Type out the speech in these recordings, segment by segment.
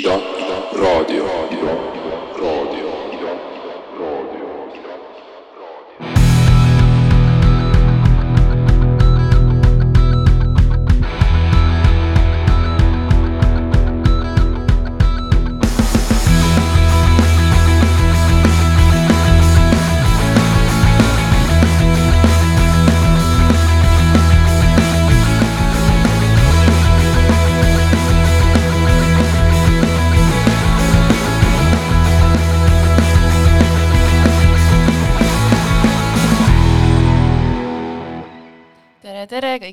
Rodio, rodio, rodio.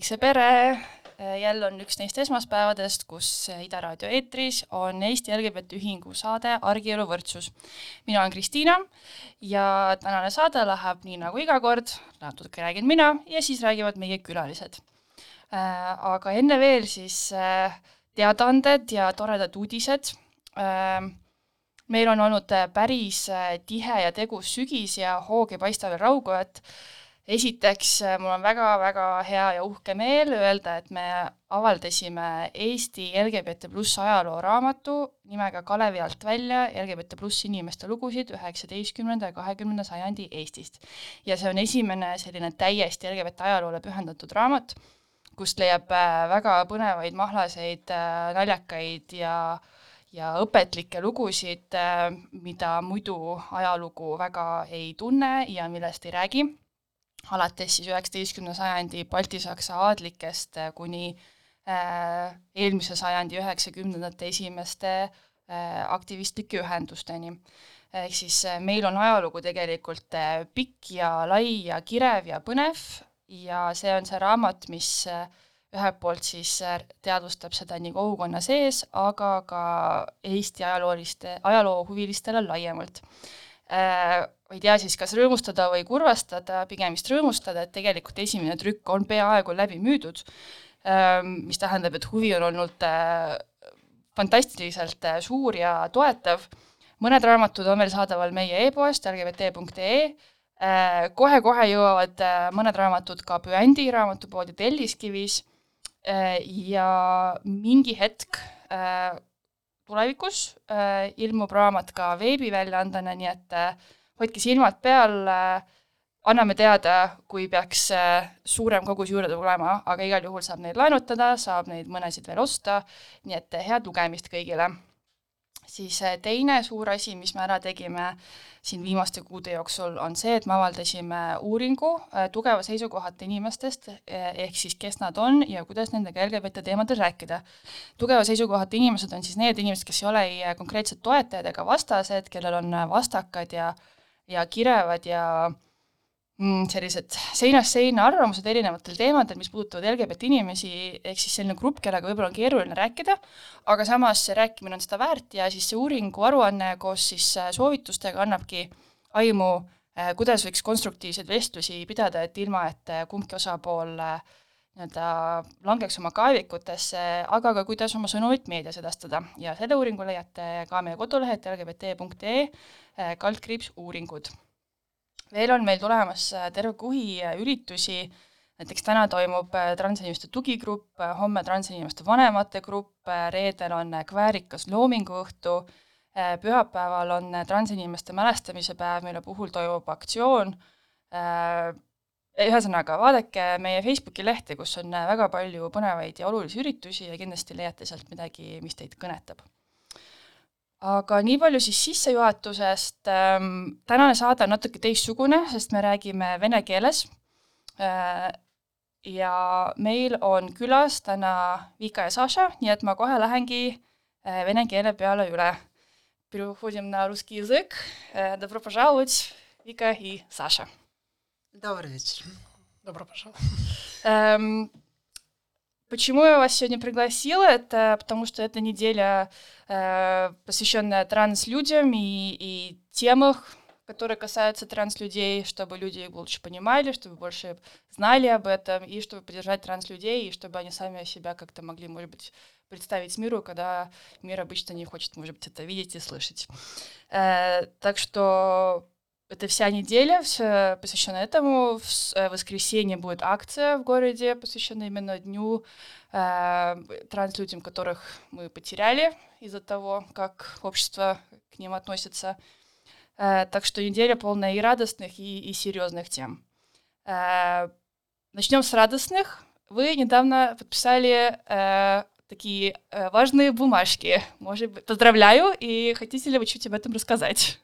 See pere! jälle on üks neist esmaspäevadest, kus Ida Raadio eetris on Eesti LGBT Ühingu saade Argielu võrdsus. mina olen Kristiina ja tänane saade läheb nii nagu iga kord, natuke räägin mina ja siis räägivad meie külalised. Aga enne veel siis äh, teadaanded ja toredad uudised. meil on olnud päris äh, tihe ja tegus sügis ja hoog ei paista veel raugu, et esiteks, mul on väga-väga hea ja uhke meel öelda, et me avaldasime Eesti LGBT pluss ajalooraamatu nimega Kalevi alt välja LGBT pluss inimeste lugusid üheksateistkümnenda ja kahekümnenda sajandi Eestist. ja see on esimene selline täiesti LGBT ajaloole pühendatud raamat, kust leiab äh, väga põnevaid, mahlaseid, äh, naljakaid ja ja õpetlikke lugusid, äh, mida muidu ajalugu väga ei tunne ja millest ei räägi alates siis üheksateistkümnenda sajandi baltisaksa aadlikest äh, kuni äh, eelmise sajandi üheksakümnendate esimeste äh, aktivistlike ühendusteni. ehk siis meil on ajalugu tegelikult pikk ja lai ja kirev ja põnev ja see on see raamat, mis ühelt poolt siis teadvustab seda nii kogukonna sees, aga ka Eesti ajalooliste, ajaloohuvilistele laiemalt ma ei tea siis, kas rõõmustada või kurvastada, pigem vist rõõmustada, et tegelikult esimene trükk on peaaegu läbi müüdud, mis tähendab, et huvi on olnud äh, fantastiliselt äh, suur ja toetav. mõned raamatud on veel saadaval meie e-poest lgbt.ee, äh, kohe-kohe jõuavad mõned raamatud ka Püändi raamatupoodi Telliskivis. Ja mingi hetk tulevikus ilmub raamat ka veebiväljaandena, nii et hoidke silmad peal, anname teada, kui peaks äh, suurem kogus juurde tulema, aga igal juhul saab neid laenutada, saab neid mõnesid veel osta, nii et head lugemist kõigile. Siis äh, teine suur asi, mis me ära tegime siin viimaste kuude jooksul, on see, et me avaldasime uuringu äh, tugeva seisukohata inimestest, ehk siis kes nad on ja kuidas nendega LGBT teemadel rääkida. tugeva seisukohata inimesed on siis need inimesed, kes ei ole ei konkreetsed toetajad ega vastased, kellel on vastakad ja äh, ja kirevad ja mm, sellised seinast seina arvamused erinevatel teemadel, mis puudutavad LGBT inimesi, ehk siis selline grupp, kellega võib-olla on keeruline rääkida, aga samas see rääkimine on seda väärt ja siis see uuringu aruanne koos siis äh, soovitustega annabki aimu, äh, kuidas võiks konstruktiivseid vestlusi pidada, et ilma, et äh, kumbki osapool nii-öelda langeks oma kaevikutesse, aga ka kuidas oma sõnumit meedias edastada ja selle uuringu leiate ka meie kodulehelt lgbt.ee kaldkriips uuringud. Veel on meil tulemas äh, terve kuhi äh, üritusi, näiteks täna toimub transinimeste tugigrupp, homme transinimeste vanemate grupp, reedel on kväärikas loominguõhtu, pühapäeval on transinimeste mälestamise päev, mille puhul toimub aktsioon, ühesõnaga, vaadake meie Facebooki lehte, kus on väga palju põnevaid ja olulisi üritusi ja kindlasti leiate sealt midagi, mis teid kõnetab aga nii palju siis sissejuhatusest ähm,, tänane saade on natuke teistsugune, sest me räägime vene keeles äh, ja meil on külas täna Vika ja Saša, nii et ma kohe lähengi äh, vene keele peale üle. Переходим на русский язык. Добро пожаловать, Вика и Саша. Добрый вечер. Добро пожаловать. Почему я вас сегодня пригласила? Это потому что эта неделя э, посвященная транслюдям и, и темах, которые касаются транслюдей, чтобы люди их лучше понимали, чтобы больше знали об этом, и чтобы поддержать транслюдей, и чтобы они сами себя как-то могли, может быть, представить миру, когда мир обычно не хочет, может быть, это видеть и слышать. Э, так что это вся неделя все посвящена этому. В э, воскресенье будет акция в городе, посвященная именно дню э, транслюдям, которых мы потеряли из-за того, как общество к ним относится. Э, так что неделя полная и радостных, и, и серьезных тем. Э, начнем с радостных. Вы недавно подписали э, такие э, важные бумажки. Может быть, поздравляю, и хотите ли вы чуть об этом рассказать?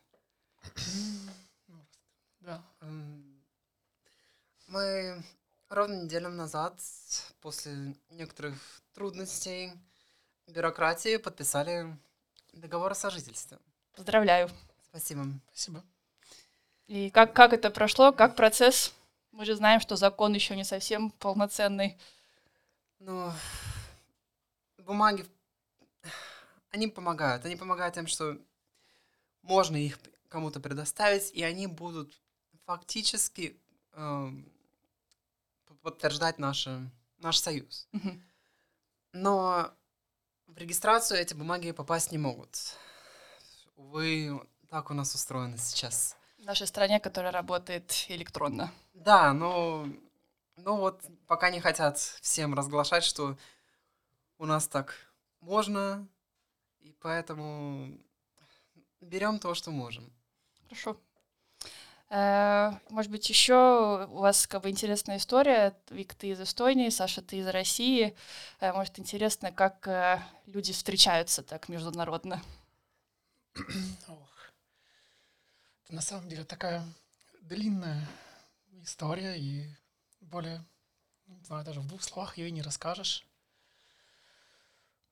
Да. Мы ровно неделю назад, после некоторых трудностей, бюрократии, подписали договор о сожительстве. Поздравляю. Спасибо. Спасибо. И как, как это прошло, как процесс? Мы же знаем, что закон еще не совсем полноценный. Ну, бумаги, они помогают. Они помогают тем, что можно их кому-то предоставить, и они будут фактически э, подтверждать наши, наш союз. Но в регистрацию эти бумаги попасть не могут. Увы, так у нас устроено сейчас. В нашей стране, которая работает электронно. Да, но, но вот пока не хотят всем разглашать, что у нас так можно, и поэтому берем то, что можем. Хорошо. Э, Может быть, еще у вас как бы интересная история. Вик, ты из Эстонии, Саша, ты из России. Э, Может, интересно, как э, люди встречаются так международно. Ох. Это на самом деле такая длинная история, и более, не знаю, даже в двух словах ее и не расскажешь.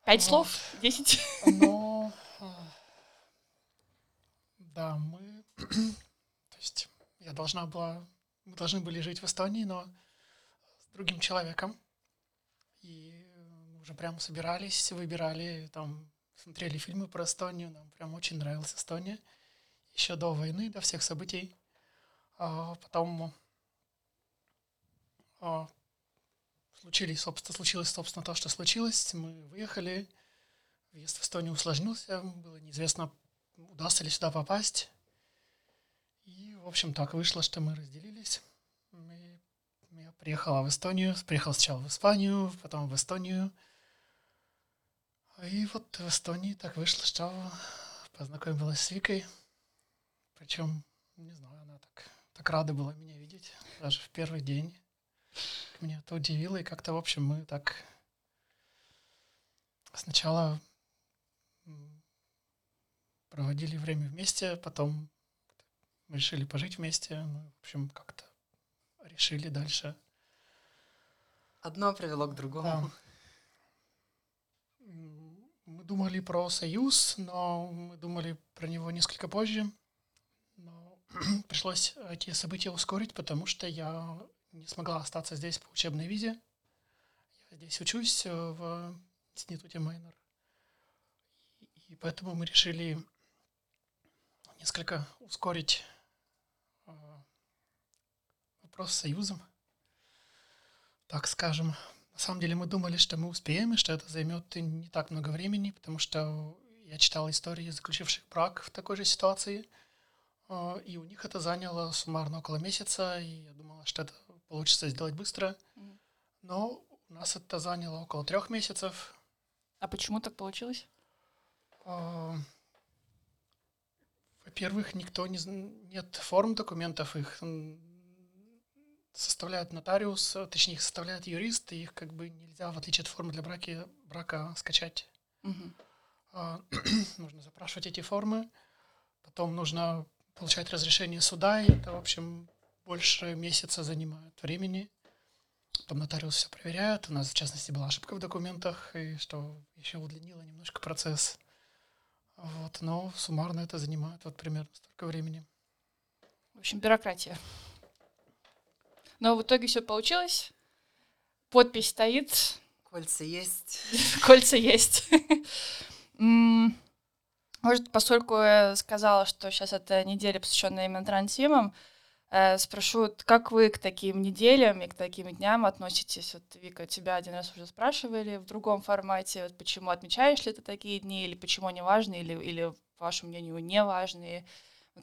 Пять Вот. слов? Десять? Но, да, мы, то есть я должна была, мы должны были жить в Эстонии, но с другим человеком. И уже прямо собирались, выбирали, там, смотрели фильмы про Эстонию, нам прям очень нравилась Эстония. Еще до войны, до всех событий. А потом а, случились, собственно, случилось, собственно, то, что случилось. Мы выехали, въезд в Эстонию усложнился, было неизвестно, удастся ли сюда попасть. И, в общем, так вышло, что мы разделились. Мы- я приехала в Эстонию, приехал сначала в Испанию, потом в Эстонию. И вот в Эстонии так вышло, что познакомилась с Викой. Причем, не знаю, она так, так рада была меня видеть, даже в первый день. Меня это удивило, и как-то, в общем, мы так сначала проводили время вместе, потом решили пожить вместе, ну, в общем, как-то решили дальше. Одно привело к Да. другому. М, Мы думали про союз, но мы думали про него несколько позже. Но пришлось эти события ускорить, потому что я не смогла остаться здесь по учебной визе. Я здесь учусь э, в институте Майнер. И поэтому мы решили несколько ускорить вопрос с союзом, так скажем. На самом деле мы думали, что мы успеем, и что это займет не так много времени, потому что я читал истории заключивших брак в такой же ситуации, э, и у них это заняло суммарно около месяца, и я думала, что это получится сделать быстро. Но у нас это заняло около трех месяцев. А почему так получилось? А, Во-первых, никто не нет форм документов, их м, составляет нотариус, а, точнее их составляет юрист, и их как бы нельзя, в отличие от формы для браки, брака, скачать. А, Нужно запрашивать эти формы, потом нужно получать разрешение суда, и это, в общем, больше месяца занимает времени. Потом нотариус все проверяет. У нас, в частности, была ошибка в документах, и что еще удлинило немножко процесс. Вот, но суммарно это занимает вот примерно столько времени. В общем, бюрократия. Но в итоге все получилось. Подпись стоит, Кольца есть. кольца есть. Может, поскольку я сказала, что сейчас это неделя, посвященная именно трансимам, э, спрошу, как вы к таким неделям и к таким дням относитесь? Вот, Вика, тебя один раз уже спрашивали в другом формате, вот почему отмечаешь ли ты такие дни, или почему они важны, или, или по вашему мнению, не важные?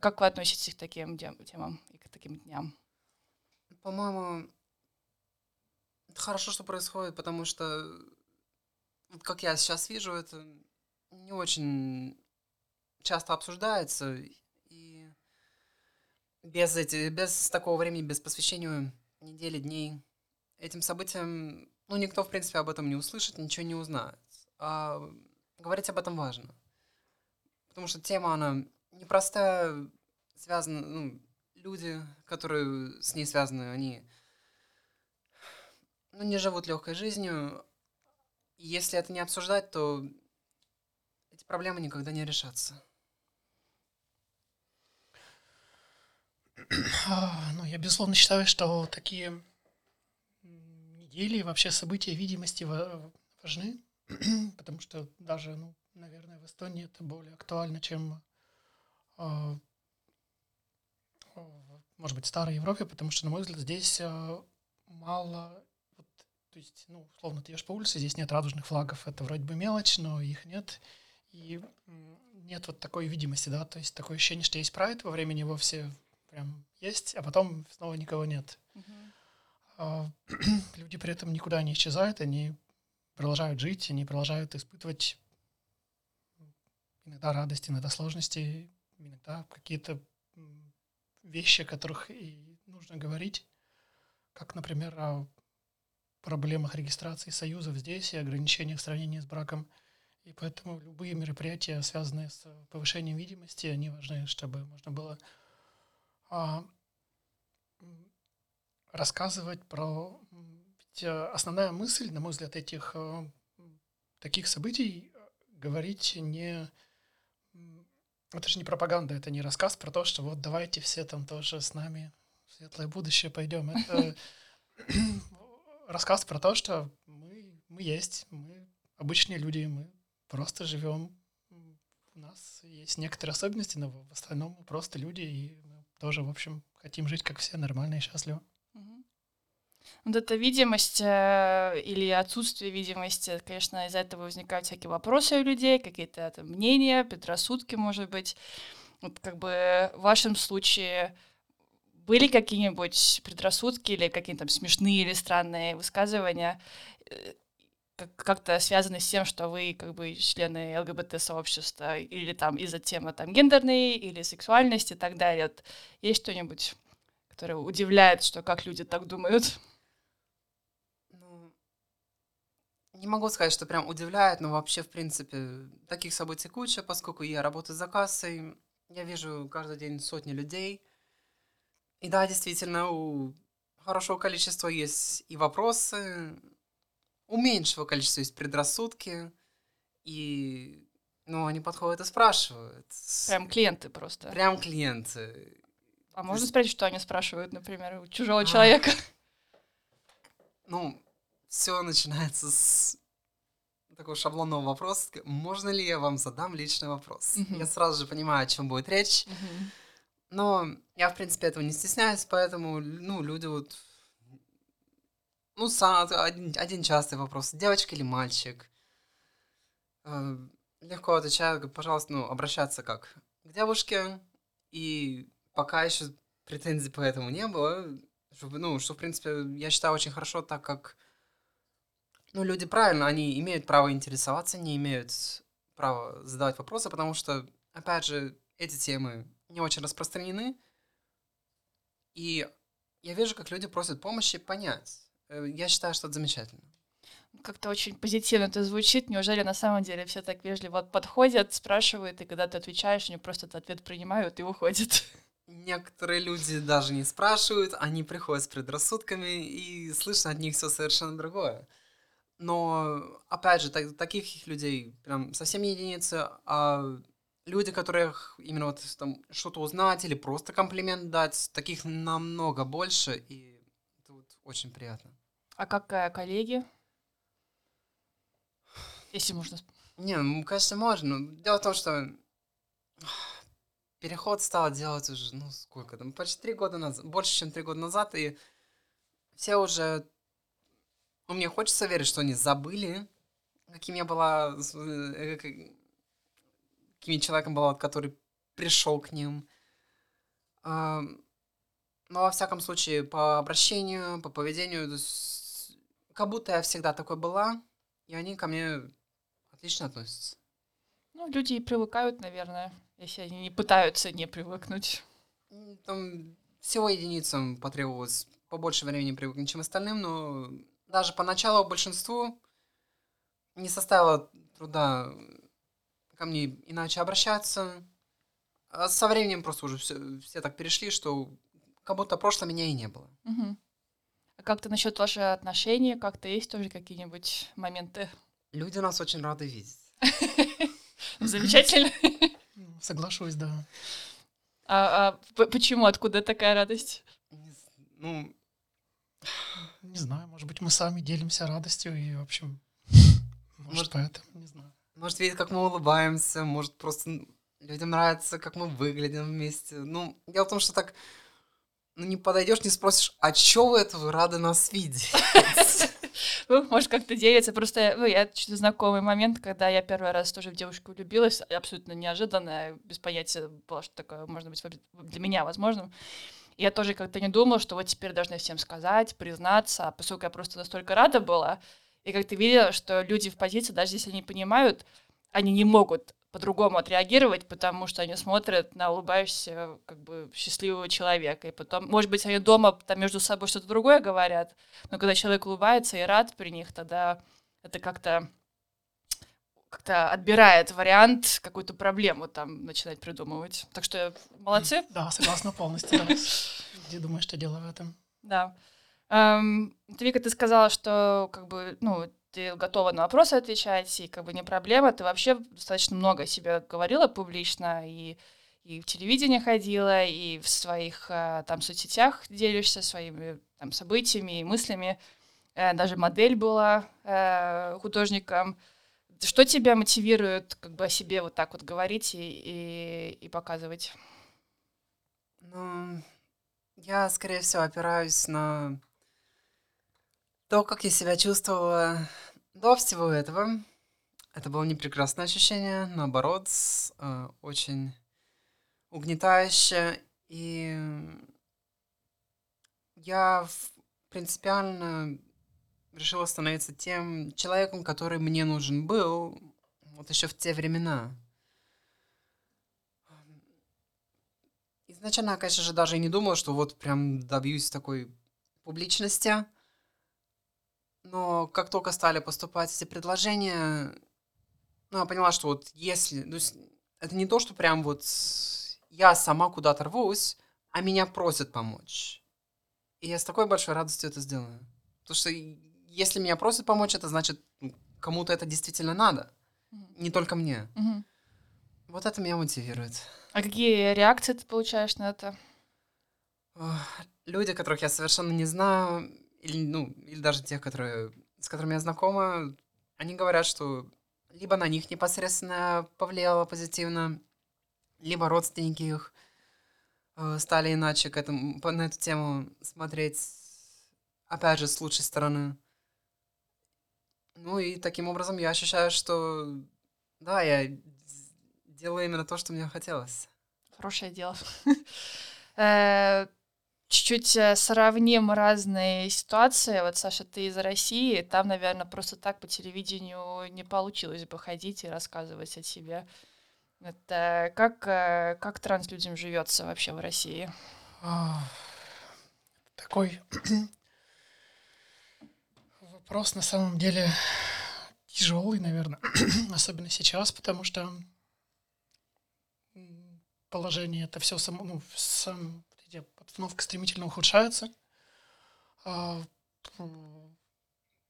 Как вы относитесь к таким темам и к таким дням? По-моему, это хорошо, что происходит, потому что, как я сейчас вижу, это не очень часто обсуждается, и без, эти, без такого времени, без посвящения недели, дней этим событиям, ну, никто, в принципе, об этом не услышит, ничего не узнает. А говорить об этом важно. Потому что тема, она непростая, связана, ну, люди, которые с ней связаны, они ну, не живут легкой жизнью. Если это не обсуждать, то эти проблемы никогда не решатся. А, Ну, я безусловно считаю, что такие недели и вообще события видимости ва- важны, потому что даже, ну, наверное, в Эстонии это более актуально, чем, а, может быть, старой Европе, потому что, на мой взгляд, здесь а, мало, вот, то есть, ну, условно, ты идешь по улице, здесь нет радужных флагов, это вроде бы мелочь, но их нет, и нет вот такой видимости, да, то есть такое ощущение, что есть прайд, во времени его все прям есть, а потом снова никого нет. А, Люди при этом никуда не исчезают, они продолжают жить, они продолжают испытывать иногда радость, иногда сложности, иногда какие-то вещи, о которых и нужно говорить, как, например, о проблемах регистрации союзов здесь и ограничениях в сравнении с браком. И поэтому любые мероприятия, связанные с повышением видимости, они важны, чтобы можно было а, рассказывать про... ведь, э, основная мысль, на мой взгляд, этих э, таких событий говорить не... Это же не пропаганда, это не рассказ про то, что вот давайте все там тоже с нами в светлое будущее пойдем. Это рассказ про то, что мы, мы есть, мы обычные люди, мы просто живем. У нас есть некоторые особенности, но в остальном мы просто люди, и мы тоже, в общем, хотим жить как все, нормально и счастливо. Вот эта видимость э, или отсутствие видимости, конечно, из-за этого возникают всякие вопросы у людей, какие-то там мнения, предрассудки, может быть. Вот как бы в вашем случае были какие-нибудь предрассудки или какие-то там смешные или странные высказывания, э, как- как-то связаны с тем, что вы как бы члены ЛГБТ-сообщества, или там из-за темы там гендерной или сексуальности и так далее. Вот есть что-нибудь, которое удивляет, что как люди так думают? Ну, не могу сказать, что прям удивляет, но вообще, в принципе, таких событий куча, поскольку я работаю за кассой, я вижу каждый день сотни людей. И да, действительно, у хорошего количества есть и вопросы, у меньшего количества есть предрассудки, и, ну, они подходят и спрашивают. Прям клиенты просто. Прям клиенты. А можно спросить, что они спрашивают, например, у чужого А. человека? Ну, все начинается с такого шаблонного вопроса. Можно ли я вам задам личный вопрос? Мгм. Я сразу же понимаю, о чем будет речь. Но я, в принципе, этого не стесняюсь, поэтому, ну, люди вот... Ну, сам, один, один частый вопрос. Девочка или мальчик? Э, Легко отвечаю, пожалуйста, ну, обращаться как к девушке. И пока еще претензий по этому не было. Чтобы, ну, что, в принципе, я считаю очень хорошо, так как, ну, люди правильно, они имеют право интересоваться, не имеют права задавать вопросы, потому что, опять же, эти темы не очень распространены. И я вижу, как люди просят помощи понять. Э, Я считаю, что это замечательно. Как-то очень позитивно это звучит. Неужели на самом деле все так вежливо подходят, спрашивают, и когда ты отвечаешь, они просто этот ответ принимают и уходят? Некоторые люди даже не спрашивают, они приходят с предрассудками, и слышно от них все совершенно другое. Но, опять же, так- таких людей прям совсем единицы, а люди, которых именно вот там что-то узнать или просто комплимент дать, таких намного больше, и это вот очень приятно. А как э, коллеги? Если можно... Не, ну, конечно, можно. Дело в том, что переход стал делать уже, ну, сколько там, почти три года назад, больше, чем три года назад, и все уже, ну, мне хочется верить, что они забыли, каким я была, э, как- каким человеком была, который пришел к ним. Но во всяком случае, по обращению, по поведению, есть как будто я всегда такой была, и они ко мне отлично относятся. Ну, люди и привыкают, наверное, если они не пытаются не привыкнуть. Там всего единицам потребовалось побольше времени привыкнуть, чем остальным, но даже поначалу большинству не составило труда ко мне иначе обращаться. А со временем просто уже все, все так перешли, что как будто прошлого меня и не было. Мгм. А как-то насчет ваших отношений, как-то есть тоже какие-нибудь моменты? Люди нас очень рады видеть. Замечательно. Ну, Соглашусь, да. А, а почему, откуда такая радость? Ну, Не знаю, может быть, мы сами делимся радостью и, в общем, может, Может- поэтому, не знаю. может, видеть, как мы улыбаемся, может, просто людям нравится, как мы выглядим вместе. Ну, дело в том, что так ну, не подойдешь, не спросишь, а чё вы это вы рады нас видеть? Ну, может, как-то делится. Просто, ну, я чуть знакомый момент, когда я первый раз тоже в девушку влюбилась, абсолютно неожиданно, без понятия было, что такое может быть для меня возможным. Я тоже как-то не думала, что вот теперь должна всем сказать, признаться, поскольку я просто настолько рада была, и как ты видела, что люди в позиции, даже если они понимают, они не могут по-другому отреагировать, потому что они смотрят на улыбающегося, как бы, счастливого человека. И потом, может быть, они дома там между собой что-то другое говорят, но когда человек улыбается и рад при них, тогда это как-то как-то отбирает вариант какую-то проблему там начинать придумывать. Так что молодцы, Да, согласна полностью. Я думаю, что дело в этом. да. Эм, Вика, ты сказала, что как бы, ну, ты готова на вопросы отвечать, и как бы не проблема. Ты вообще достаточно много о себе говорила публично, и, и в телевидении ходила, и в своих э, там соцсетях делишься своими там событиями и мыслями. Э, даже модель была э, художником. Что тебя мотивирует как бы о себе вот так вот говорить и, и, и показывать? Ну, я, скорее всего, опираюсь на то, как я себя чувствовала до всего этого. Это было не прекрасное ощущение, наоборот, э, очень угнетающе. И я принципиально решила становиться тем человеком, который мне нужен был вот еще в те времена. Изначально, конечно же, даже и не думала, что вот прям добьюсь такой публичности. Но как только стали поступать эти предложения, ну, я поняла, что вот если... То есть это не то, что прям вот я сама куда-то рвусь, а меня просят помочь. И я с такой большой радостью это сделаю. Потому что если меня просят помочь, это значит, кому-то это действительно надо. Мгм. Не только мне. Мгм. Вот это меня мотивирует. А какие реакции ты получаешь на это? Люди, которых я совершенно не знаю, или, ну, или даже те, которые, с которыми я знакома, они говорят, что либо на них непосредственно повлияло позитивно, либо родственники их э, стали иначе к этому, на эту тему смотреть, опять же, с лучшей стороны. Ну и таким образом я ощущаю, что да, я делаю именно то, что мне хотелось. Хорошее дело. Э, Чуть-чуть э, сравним разные ситуации. Вот, Саша, ты из России, там, наверное, просто так по телевидению не получилось бы ходить и рассказывать о себе. Это как, э, как транслюдям живется вообще в России? Такой вопрос на самом деле тяжелый, наверное, особенно сейчас, потому что положение это все само, ну, сам, обстановка стремительно ухудшается. А, В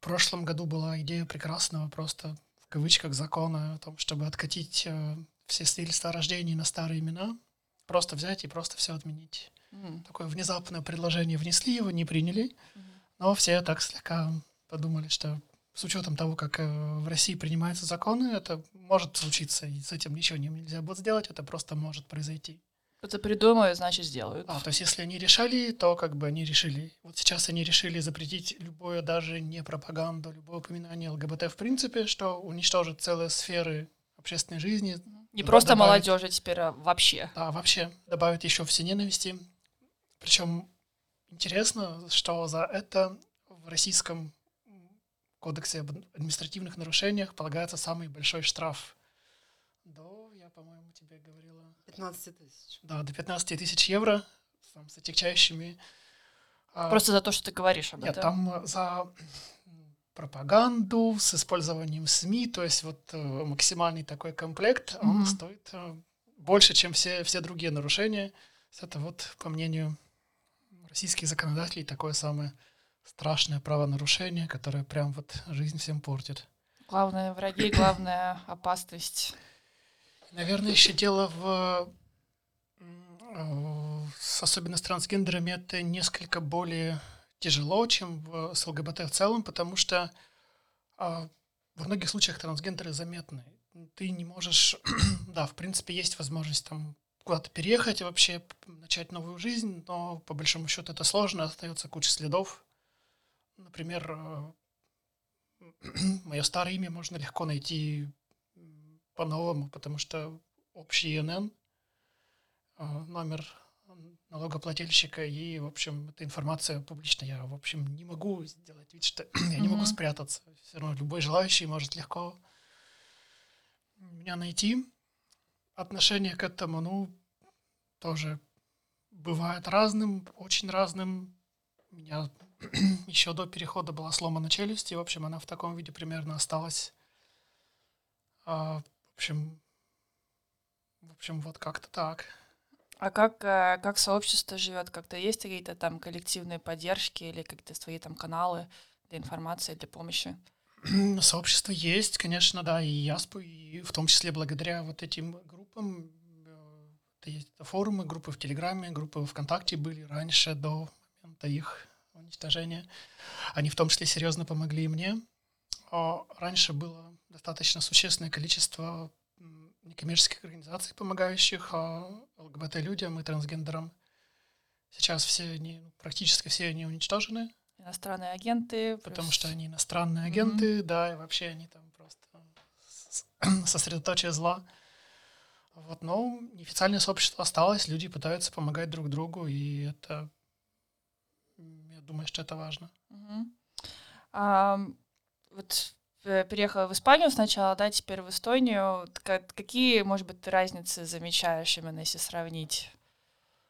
прошлом году была идея прекрасного просто в кавычках закона о том, чтобы откатить э, все свидетельства о рождении на старые имена, просто взять и просто все отменить Мгм. такое внезапное предложение внесли, его не приняли, Мгм. но все так слегка подумали, что с учетом того, как э, в России принимаются законы, это может случиться, и с этим ничего не- нельзя будет сделать, это просто может произойти. Кто-то придумают, значит, сделают. А, то есть если они решали, то как бы они решили. Вот сейчас они решили запретить любое, даже не пропаганду, любое упоминание ЛГБТ в принципе, что уничтожит целые сферы общественной жизни. Не просто добавить- молодежи теперь, а вообще. Да, вообще добавить еще все ненависти. Причем интересно, что за это в российском кодексе об административных нарушениях полагается самый большой штраф. До, я, по-моему, тебе говорила, 15 тысяч. да, до 15 тысяч евро там, с отягчающими. А, Просто за то, что ты говоришь об Нет, этом. там э, за пропаганду с использованием СМИ, то есть вот э, максимальный такой комплект, он Мгм. стоит э, больше, чем все, все другие нарушения. Это вот, по мнению российских законодателей, такое самое страшное правонарушение, которое прям вот жизнь всем портит. Главное враги, главная опасность. Наверное, еще дело в... Особенно с трансгендерами это несколько более тяжело, чем в, с ЛГБТ в целом, потому что а, во многих случаях трансгендеры заметны. Ты не можешь... да, в принципе, есть возможность там куда-то переехать и вообще начать новую жизнь, но по большому счету это сложно, остается куча следов. Например, мое старое имя можно легко найти по-новому, потому что общий ИНН, э, номер налогоплательщика, и, в общем, эта информация публичная. Я, в общем, не могу сделать вид, что я не могу спрятаться. Все равно любой желающий может легко меня найти. Отношение к этому, ну, тоже бывает разным, очень разным. Меня еще до перехода была сломана челюсть, и, в общем, она в таком виде примерно осталась. А, в общем, в общем, вот как-то так. А как, э, как сообщество живет? Как-то есть какие-то там коллективные поддержки или какие-то свои там каналы для информации, для помощи? Сообщество есть, конечно, да, и Яспу, и в том числе благодаря вот этим группам. э, Это есть форумы, группы в Телеграме, группы в ВКонтакте были раньше, до момента их уничтожения. Они в том числе серьезно помогли и мне. А Раньше было достаточно существенное количество некоммерческих организаций, помогающих а, ЛГБТ-людям и трансгендерам. Сейчас все они, ну, практически все они уничтожены. Иностранные агенты? Потому плюс- что они иностранные агенты, да, и вообще они там просто сосредоточие зла. Вот, но неофициальное сообщество осталось, люди пытаются помогать друг другу, и это, думаю, что это важно. Мгм. Ам, вот э, переехала в Испанию сначала, да, теперь в Эстонию. Ка- Какие, может быть, ты разницы замечаешь, именно если сравнить?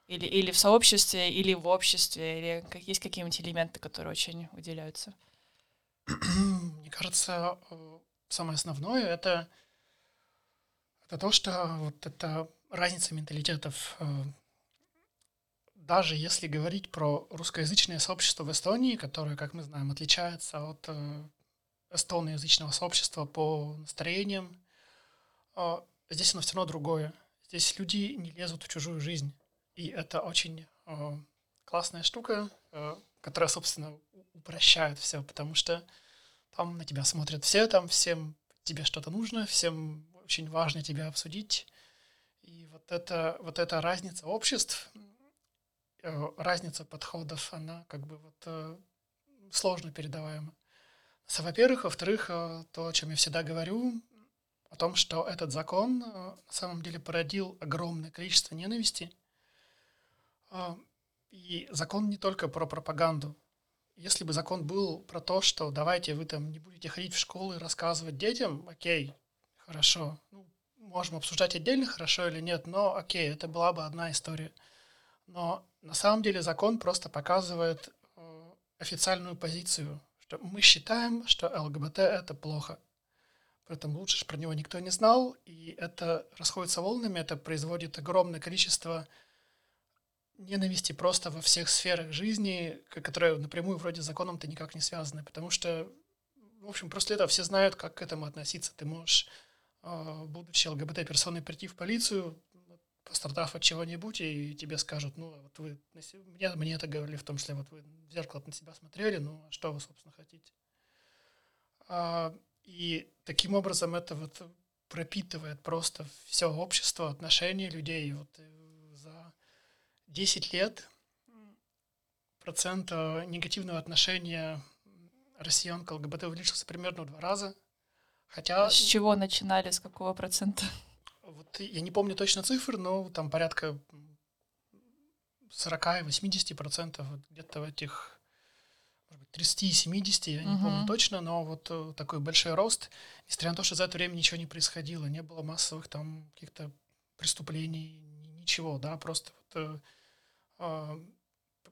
Или, или в сообществе, или в обществе, или как, есть какие-нибудь элементы, которые очень выделяются? Мне кажется, э, самое основное это, это то, что вот эта разница менталитетов. Даже если говорить про русскоязычное сообщество в Эстонии, которое, как мы знаем, отличается от э, эстоноязычного сообщества по настроениям, э, здесь оно все равно другое. Здесь люди не лезут в чужую жизнь. И это очень э, классная штука, которая, собственно, упрощает все, потому что там на тебя смотрят все, там всем тебе что-то нужно, всем очень важно тебя обсудить. И вот эта, вот эта разница обществ, разница подходов, она как бы вот э, сложно передаваема. Во-первых, во-вторых, э, то, о чем я всегда говорю, о том, что этот закон э, на самом деле породил огромное количество ненависти. И закон не только про пропаганду. Если бы закон был про то, что давайте вы там не будете ходить в школу и рассказывать детям, окей, хорошо. Ну, можем обсуждать отдельно, хорошо или нет, но окей, это была бы одна история. Но на самом деле закон просто показывает э, официальную позицию, что мы считаем, что ЛГБТ это плохо. Поэтому лучше, чтобы про него никто не знал, и это расходится волнами, это производит огромное количество ненависти просто во всех сферах жизни, которые напрямую вроде с законом-то никак не связаны, потому что, в общем, после этого все знают, как к этому относиться. Ты можешь, э, будучи ЛГБТ-персоной, прийти в полицию, пострадав от чего-нибудь, и тебе скажут, ну, вот вы, мне, мне это говорили в том числе, вот вы в зеркало на себя смотрели, ну, а что вы, собственно, хотите? А, И таким образом это вот пропитывает просто все общество, отношения людей. Вот э, за 10 лет процент негативного отношения россиян к ЛГБТ увеличился примерно в два раза. Хотя С чего начинали, с какого процента? Вот я не помню точно цифр, но там порядка 40-80% вот где-то в этих 30-70, я не Мгм. помню точно, но вот э, такой большой рост, несмотря на то, что за это время ничего не происходило, не было массовых там каких-то преступлений, ни- ничего, да, просто вот, э, э,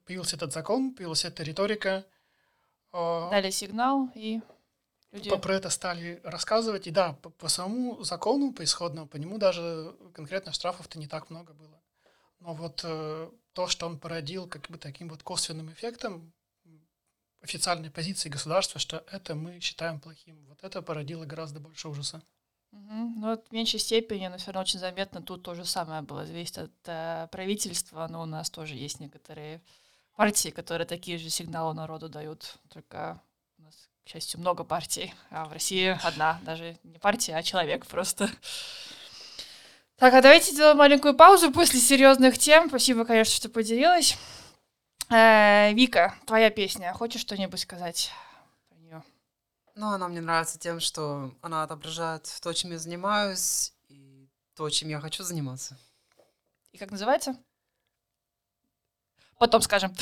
появился этот закон, появилась эта риторика, э, Дали сигнал, и люди... про это стали рассказывать. И да, по, по самому закону, по исходному, по нему даже конкретно штрафов-то не так много было. Но вот э, то, что он породил как бы таким вот косвенным эффектом официальной позиции государства, что это мы считаем плохим, вот это породило гораздо больше ужаса. Мгм. Ну, вот в меньшей степени, но все равно очень заметно тут то же самое было. Зависит от э, правительства, но у нас тоже есть некоторые партии, которые такие же сигналы народу дают. Только у нас, к счастью, много партий, а в России одна, даже не партия, а человек просто. Так, а давайте сделаем маленькую паузу после серьезных тем. Спасибо, конечно, что поделилась. Э, Вика, твоя песня. Хочешь что-нибудь сказать про нее? Ну, она мне нравится тем, что она отображает то, чем я занимаюсь, и то, чем я хочу заниматься. И как называется? Потом скажем.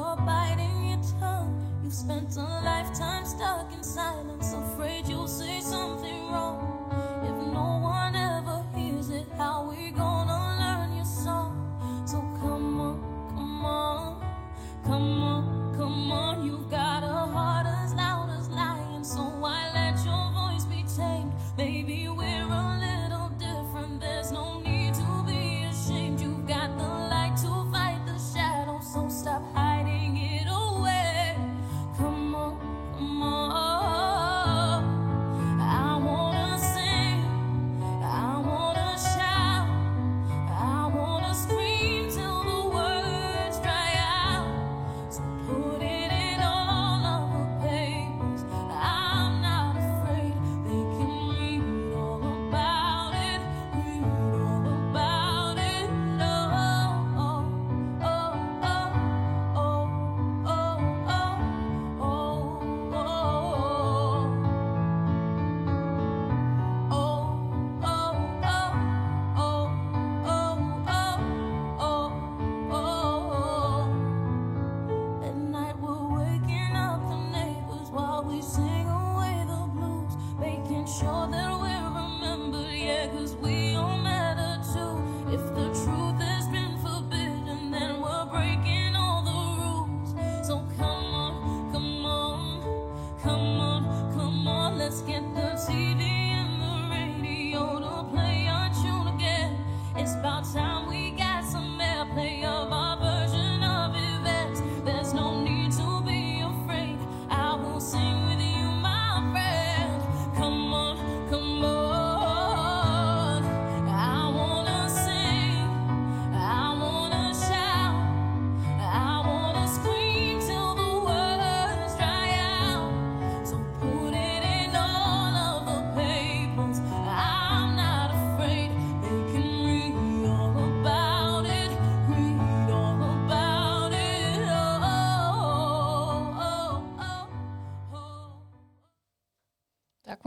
You're biting your tongue. You've spent a lifetime stuck in silence, afraid you'll say something wrong.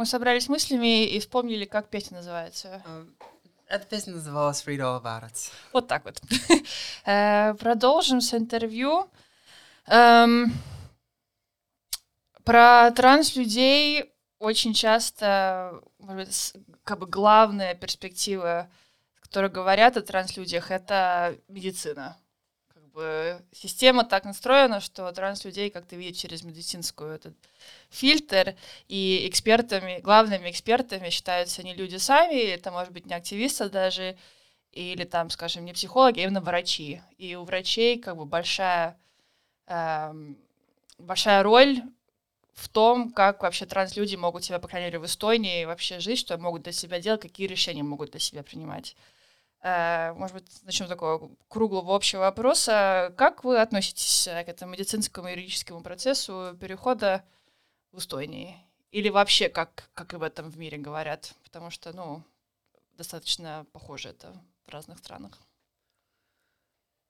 Мы собрались мыслями и вспомнили, как песня называется. Э, Эта песня называлась Read All About It. Вот так вот. Э, Продолжим с интервью. Эм, Про транс-людей очень часто, может быть, как бы главная перспектива, которая говорят о транс-людях, это медицина. Бы система так настроена, что транс-людей как-то видят через медицинскую этот фильтр, и экспертами, главными экспертами считаются не люди сами, это может быть не активисты даже, или там, скажем, не психологи, а именно врачи. И у врачей как бы большая, эм, большая роль в том, как вообще транслюди могут себя, по крайней мере, в Эстонии вообще жить, что могут для себя делать, какие решения могут для себя принимать. Э, может быть, начнем с такого круглого общего вопроса. Как вы относитесь к этому медицинскому юридическому процессу перехода в Эстонии? Или вообще, как, как и в этом в мире говорят? Потому что, ну, достаточно похоже это в разных странах.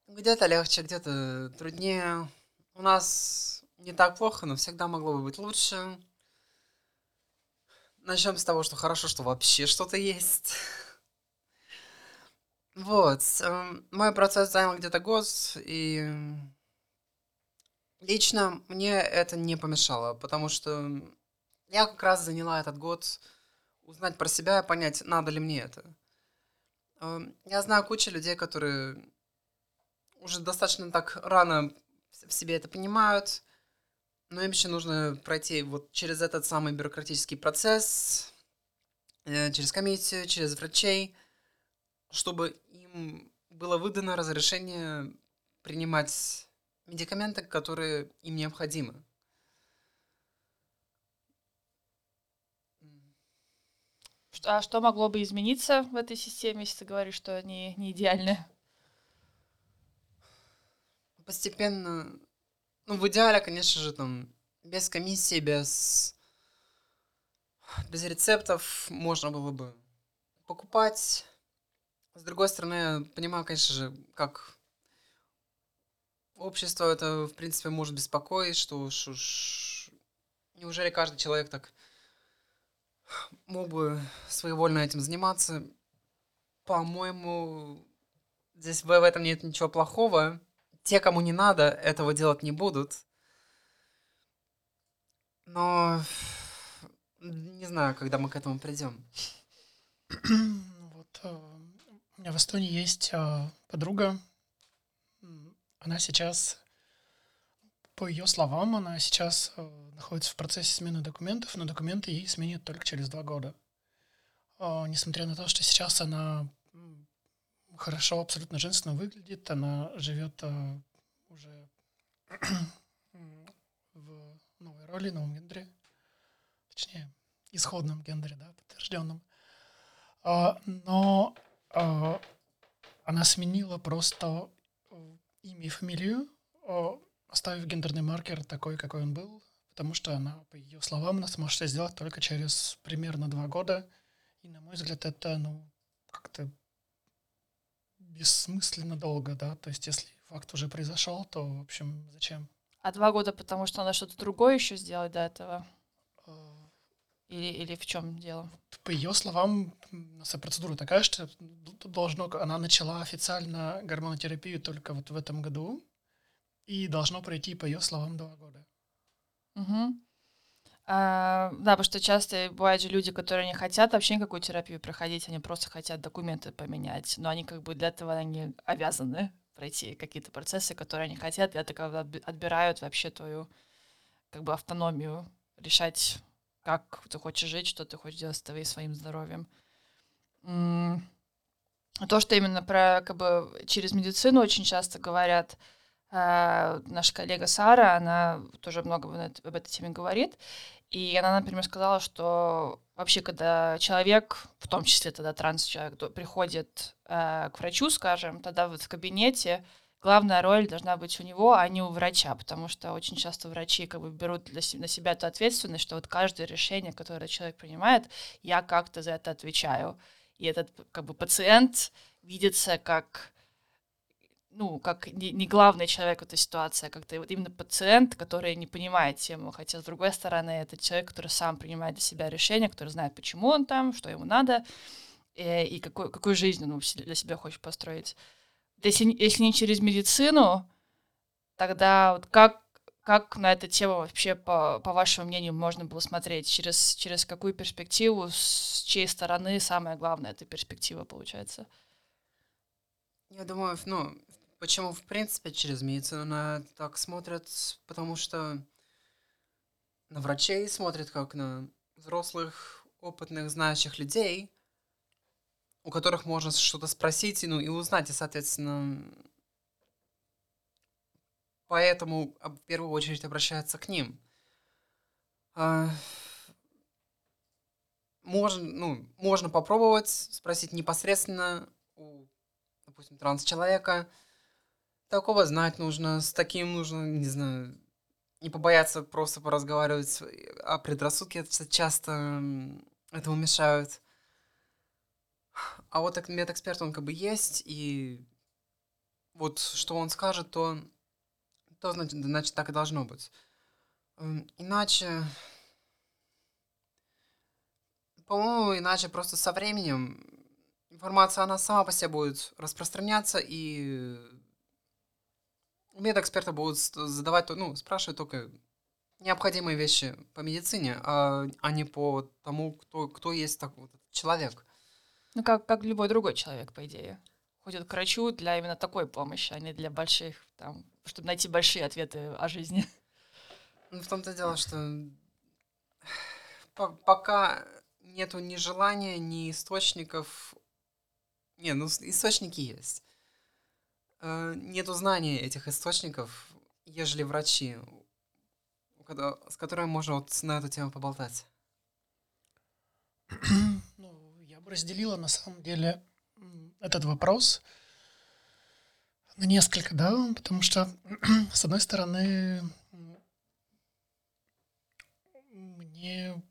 Где-то легче, где-то труднее. У нас не так плохо, но всегда могло бы быть лучше. Начнем с того, что хорошо, что вообще что-то есть. Вот. эм, Мой процесс занял где-то год, и лично мне это не помешало, потому что я как раз заняла этот год узнать про себя и понять, надо ли мне это. Эм, Я знаю кучу людей, которые уже достаточно так рано в себе это понимают, но им еще нужно пройти вот через этот самый бюрократический процесс, э, через комиссию, через врачей, чтобы было выдано разрешение принимать медикаменты, которые им необходимы. А что могло бы измениться в этой системе, если ты говоришь, что они не идеальны? Постепенно, ну, в идеале, конечно же, там, без комиссии, без, без рецептов можно было бы покупать. С другой стороны, я понимаю, конечно же, как общество это, в принципе, может беспокоить, что уж, уж неужели каждый человек так мог бы своевольно этим заниматься? По-моему, здесь в этом нет ничего плохого. Те, кому не надо, этого делать не будут. Но не знаю, когда мы к этому придем. Меня в Эстонии есть э, подруга. Она сейчас, по ее словам, она сейчас э, находится в процессе смены документов, но документы ей сменят только через два года. А, Несмотря на то, что сейчас она хорошо, абсолютно женственно выглядит, она живет уже в новой роли, новом гендере, точнее, исходном гендере, да, подтвержденном. А, но а, она сменила просто э, имя и фамилию, а, оставив гендерный маркер такой, какой он был, потому что она, по ее словам, она сможет это сделать только через примерно два года. И, на мой взгляд, это, ну, как-то бессмысленно долго, да, то есть если факт уже произошел, то, в общем, зачем? А два года, потому что надо что-то другое еще сделать до этого? Или, или в чем дело? по ее словам, процедура такая, что должно, она начала официально гормонотерапию только вот в этом году, и должно пройти, по ее словам, два года. Мгм. А, да, потому что часто бывают же люди, которые не хотят вообще никакую терапию проходить, они просто хотят документы поменять, но они как бы для этого они обязаны пройти какие-то процессы, которые они хотят, и это как бы отби- отбирают вообще твою как бы автономию, решать, как ты хочешь жить, что ты хочешь делать с твоим своим здоровьем. То, что именно про как бы через медицину очень часто говорят, а, наша коллега Сара, она тоже много об эт- об этой теме говорит, и она, например, сказала, что вообще, когда человек, в том числе тогда транс-человек, приходит э, к врачу, скажем, тогда вот в кабинете главная роль должна быть у него, а не у врача, потому что очень часто врачи как бы берут для се- на себя эту ответственность, что вот каждое решение, которое человек принимает, я как-то за это отвечаю. И этот как бы пациент видится как ну, как не, главный человек в этой ситуации, а как-то вот именно пациент, который не понимает тему, хотя, с другой стороны, это человек, который сам принимает для себя решение, который знает, почему он там, что ему надо, э, и какой, какую жизнь он для себя хочет построить. Если, если не через медицину, тогда вот как, как на эту тему вообще, по, по вашему мнению, можно было смотреть? Через, через какую перспективу, с чьей стороны самое главное эта перспектива получается? Я думаю, ну, почему, в принципе, через медицину на так смотрят, потому что на врачей смотрят как на взрослых, опытных, знающих людей, у которых можно что-то спросить, и, ну, и узнать, и, соответственно, поэтому в первую очередь обращаются к ним. А, Можно, ну, можно попробовать спросить непосредственно у допустим, транс-человека. Такого знать нужно, с таким нужно, не знаю, не побояться просто поразговаривать, а предрассудки это часто этому мешают. А вот медэксперт, он как бы есть, и вот что он скажет, то, то значит, значит так и должно быть. М, Иначе, по-моему, иначе просто со временем информация, она сама по себе будет распространяться, и медэксперты будут задавать, ну, спрашивать только необходимые вещи по медицине, а, а не по тому, кто, кто есть так, вот, человек. Ну, как, как любой другой человек, по идее. Ходит к врачу для именно такой помощи, а не для больших, там, чтобы найти большие ответы о жизни. Ну, в том-то дело, что по- пока нету ни желания, ни источников. Не, ну источники есть. Э, Нету знания этих источников, ежели врачи, с которыми можно вот на эту тему поболтать. Разделила на самом деле этот вопрос на несколько, да, потому что, с одной стороны, мне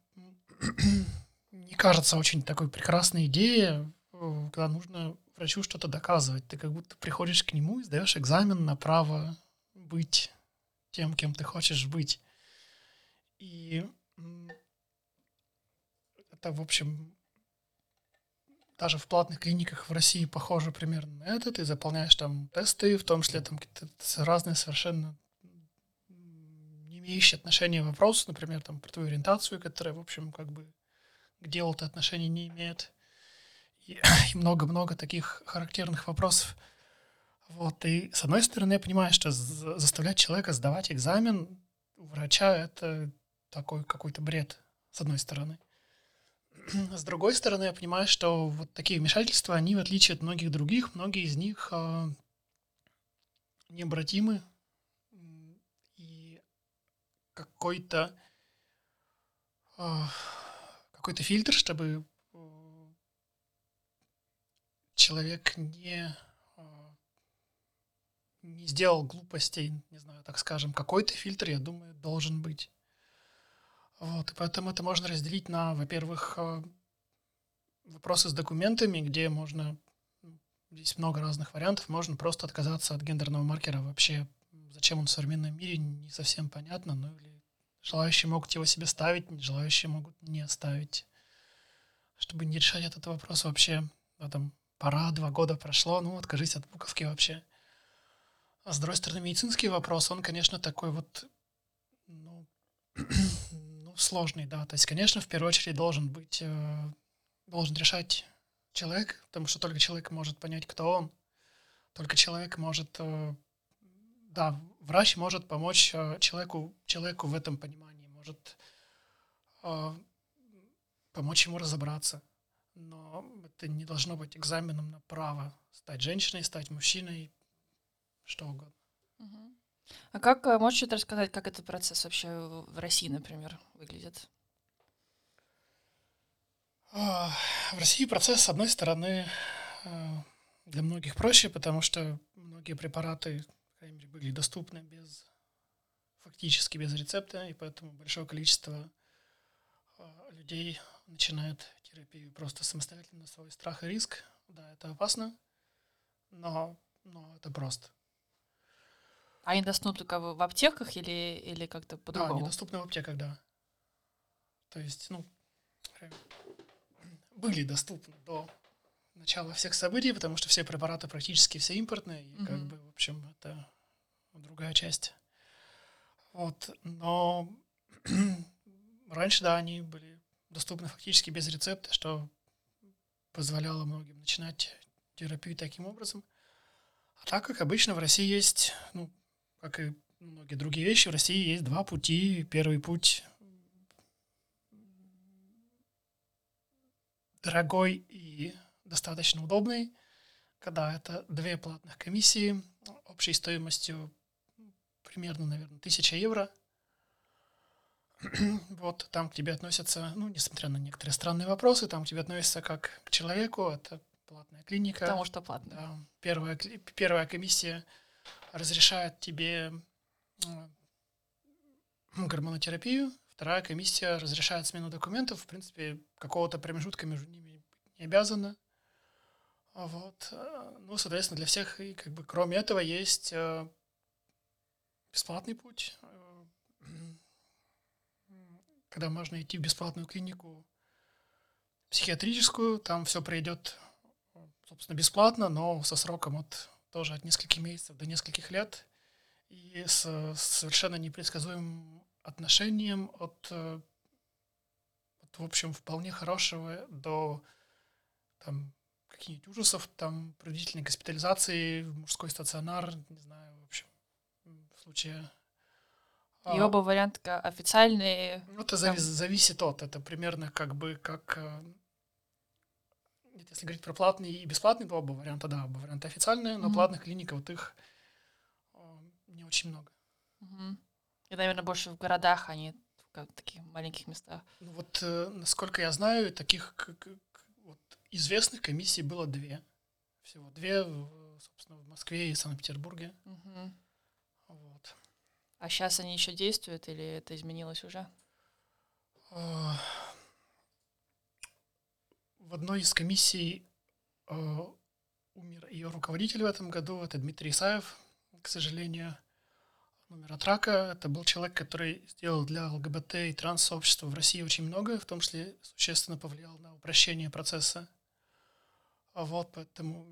не кажется очень такой прекрасной идеей, э, когда нужно врачу что-то доказывать. Ты как будто приходишь к нему и сдаешь экзамен на право быть тем, кем ты хочешь быть. И это, в общем, даже в платных клиниках в России похоже примерно на это. Ты заполняешь там тесты, в том числе там какие-то разные совершенно не имеющие отношения вопросы, например, там про твою ориентацию, которая, в общем, как бы к делу-то отношения не имеет. И много-много таких характерных вопросов. Вот, и с одной стороны, я понимаю, что за- заставлять человека сдавать экзамен у врача — это такой какой-то бред, с одной стороны. С другой стороны, я понимаю, что вот такие вмешательства, они, в отличие от многих других, многие из них а, необратимы. И какой-то а, какой-то фильтр, чтобы а, человек не не сделал глупостей, не знаю, так скажем, какой-то фильтр, я думаю, должен быть. Вот, и поэтому это можно разделить на, во-первых, э, вопросы с документами, где можно, м, здесь много разных вариантов, можно просто отказаться от гендерного маркера вообще. Зачем он в современном мире, не совсем понятно, ну или желающие могут его себе ставить, желающие могут не ставить. Чтобы не решать этот вопрос вообще, да, там, пора, два года прошло, ну, откажись от буковки вообще. А с другой стороны, медицинский вопрос, он, конечно, такой вот, ну, ну, сложный, да. То есть, конечно, в первую очередь должен быть, э, должен решать человек, потому что только человек может понять, кто он. Только человек может, э, да, врач может помочь э, человеку, человеку в этом понимании, может помочь ему разобраться. Но это не должно быть экзаменом на право стать женщиной, стать мужчиной, что угодно. А как, э, можешь что-то рассказать, как этот процесс вообще в России, например, выглядит? А, В России процесс, с одной стороны, э, для многих проще, потому что многие препараты, мере, были доступны без фактически без рецепта, и поэтому большое количество а, людей начинает терапию просто самостоятельно на свой страх и риск. Да, это опасно, но, но это просто. А они доступны только в аптеках или, или как-то Да, по-другому? недоступны в аптеках, да. То есть, ну, э, были доступны до начала всех событий, потому что все препараты практически все импортные, и как Мгм. бы, в общем, это другая часть. Вот, но раньше, да, они были доступны фактически без рецепта, что позволяло многим начинать терапию таким образом. А так как обычно в России есть, ну, как и многие другие вещи, в России есть два пути. Первый путь дорогой и достаточно удобный, когда это две платных комиссии общей стоимостью примерно, наверное, 1000 евро. Вот там к тебе относятся, ну, несмотря на некоторые странные вопросы, там к тебе относятся как к человеку, это платная клиника. Потому что платно. Да. Первая, первая комиссия разрешает тебе гормонотерапию, вторая комиссия разрешает смену документов. В принципе, какого-то промежутка между ними не обязана. Вот. Ну, соответственно, для всех, и как бы кроме этого, есть э, бесплатный путь, когда можно идти в бесплатную клинику психиатрическую, там все пройдет, собственно, бесплатно, но со сроком от тоже от нескольких месяцев до нескольких лет и с, совершенно непредсказуемым отношением от, э, от, в общем, вполне хорошего до там каких-нибудь ужасов, там принудительной госпитализации, мужской стационар, не знаю, в общем, в случае... И а, оба варианта официальные. ну, это зави- зависит от, это примерно как бы как... нет, Если говорить про платные и бесплатные, то оба варианта, да, оба варианта официальные, но Мгм. платных клиник вот их э, не очень много. Мгм. И, наверное, больше в городах, а не в как- таких маленьких местах. Ну вот, э, насколько я знаю, таких к- к- к- вот, известных комиссий было две. Всего две, собственно, в Москве и Санкт-Петербурге. Мгм. Вот. А сейчас они еще действуют или это изменилось уже? В одной из комиссий э, умер ее руководитель в этом году, это Дмитрий Исаев, к сожалению, умер от рака. Это был человек, который сделал для ЛГБТ и транс-сообщества в России очень много, в том числе существенно повлиял на упрощение процесса. А вот поэтому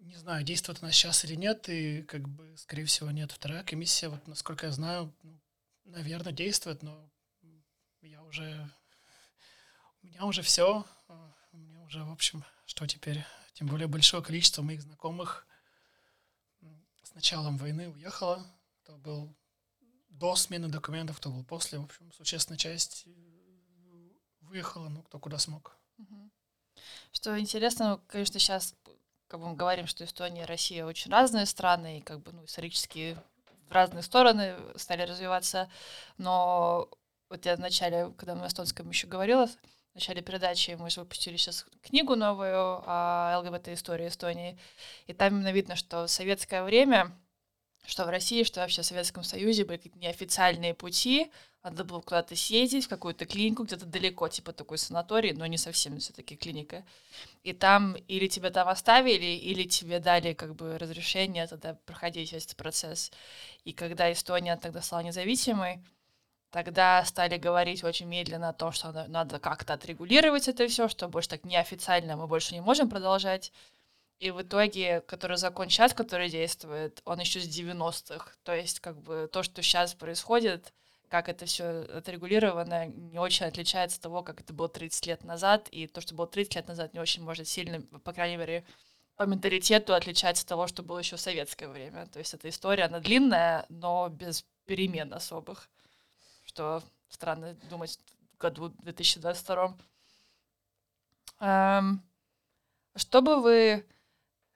не знаю, действует она сейчас или нет, и как бы, скорее всего, нет. Вторая комиссия, вот насколько я знаю, ну, наверное, действует, но я уже... У меня уже все. Уже, в общем, что теперь? Тем более большое количество моих знакомых с началом войны уехало. Кто был до смены документов, кто был после. В общем, существенная часть э, выехала, ну, кто куда смог. Что интересно, ну, конечно, сейчас как бы мы говорим, что Эстония и Россия очень разные страны, и как бы ну, исторически в разные стороны стали развиваться, но вот я в начале, когда на эстонском еще говорила, в начале передачи мы же выпустили сейчас книгу новую о ЛГБТ-истории Эстонии, и там именно видно, что в советское время, что в России, что вообще в Советском Союзе были какие-то неофициальные пути, надо было куда-то съездить, в какую-то клинику где-то далеко, типа такой санаторий, но не совсем все-таки клиника. И там или тебя там оставили, или тебе дали как бы разрешение тогда проходить весь этот процесс. И когда Эстония тогда стала независимой, тогда стали говорить очень медленно о том, что надо, как-то отрегулировать это все, что больше так неофициально мы больше не можем продолжать. И в итоге, который закон сейчас, который действует, он еще с 90-х. То есть, как бы то, что сейчас происходит, как это все отрегулировано, не очень отличается от того, как это было 30 лет назад, и то, что было 30 лет назад, не очень может сильно, по крайней мере, по менталитету отличается от того, что было еще в советское время. То есть эта история, она длинная, но без перемен особых, что странно думать в году 2022. Эм, что бы вы,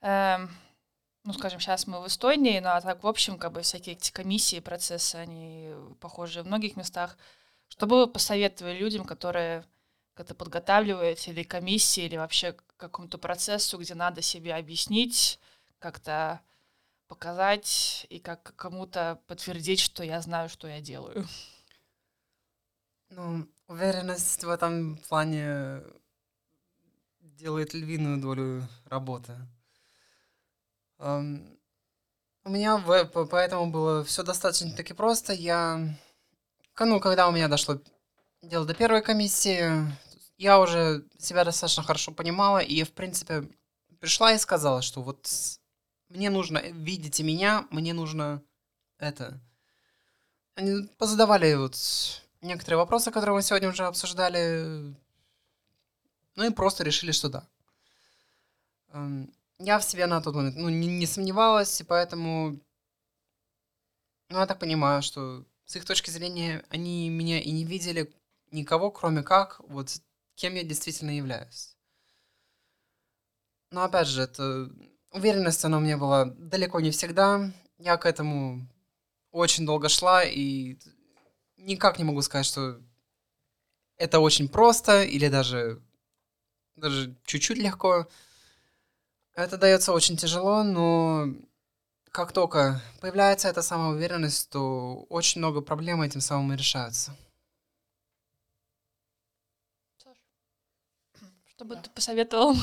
эм, ну, скажем, сейчас мы в Эстонии, но а так, в общем, как бы всякие эти комиссии, процессы, они похожи в многих местах. Что бы вы посоветовали людям, которые как-то подготавливают или комиссии, или вообще какому-то процессу, где надо себе объяснить, как-то показать и как кому-то подтвердить, что я знаю, что я делаю. Ну, уверенность в этом плане делает львиную долю работы. Ам, У меня поэтому было все достаточно таки просто. Я, ну, когда у меня дошло дело до первой комиссии, я уже себя достаточно хорошо понимала и, в принципе, пришла и сказала, что вот мне нужно, видите меня, мне нужно это. Они позадавали вот некоторые вопросы, которые мы сегодня уже обсуждали, ну и просто решили, что да. Эм, Я в себе на тот момент ну, не, не сомневалась, и поэтому, ну, я так понимаю, что с их точки зрения они меня и не видели никого, кроме как вот кем я действительно являюсь. Но опять же, это уверенность, она у меня была далеко не всегда. Я к этому очень долго шла, и никак не могу сказать, что это очень просто или даже, даже чуть-чуть легко. Это дается очень тяжело, но как только появляется эта самоуверенность, то очень много проблем этим самым и решаются. Что бы ты посоветовал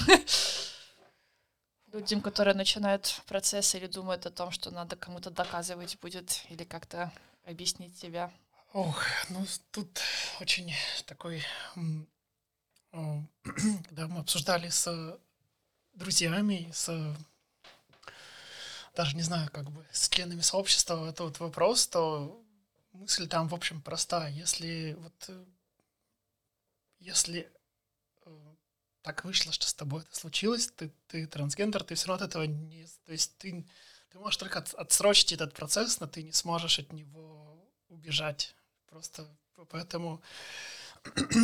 людям, которые начинают процесс или думают о том, что надо кому-то доказывать будет или как-то объяснить себя? Ох, ну тут очень такой... Когда мы обсуждали с друзьями, с даже не знаю, как бы с членами сообщества этот вопрос, то мысль там, в общем, проста. Если вот э, если э, так вышло, что с тобой это случилось, ты, ты трансгендер, ты все равно от этого не... То есть ты, ты можешь только от- отсрочить этот процесс, но ты не сможешь от него убежать. Просто поэтому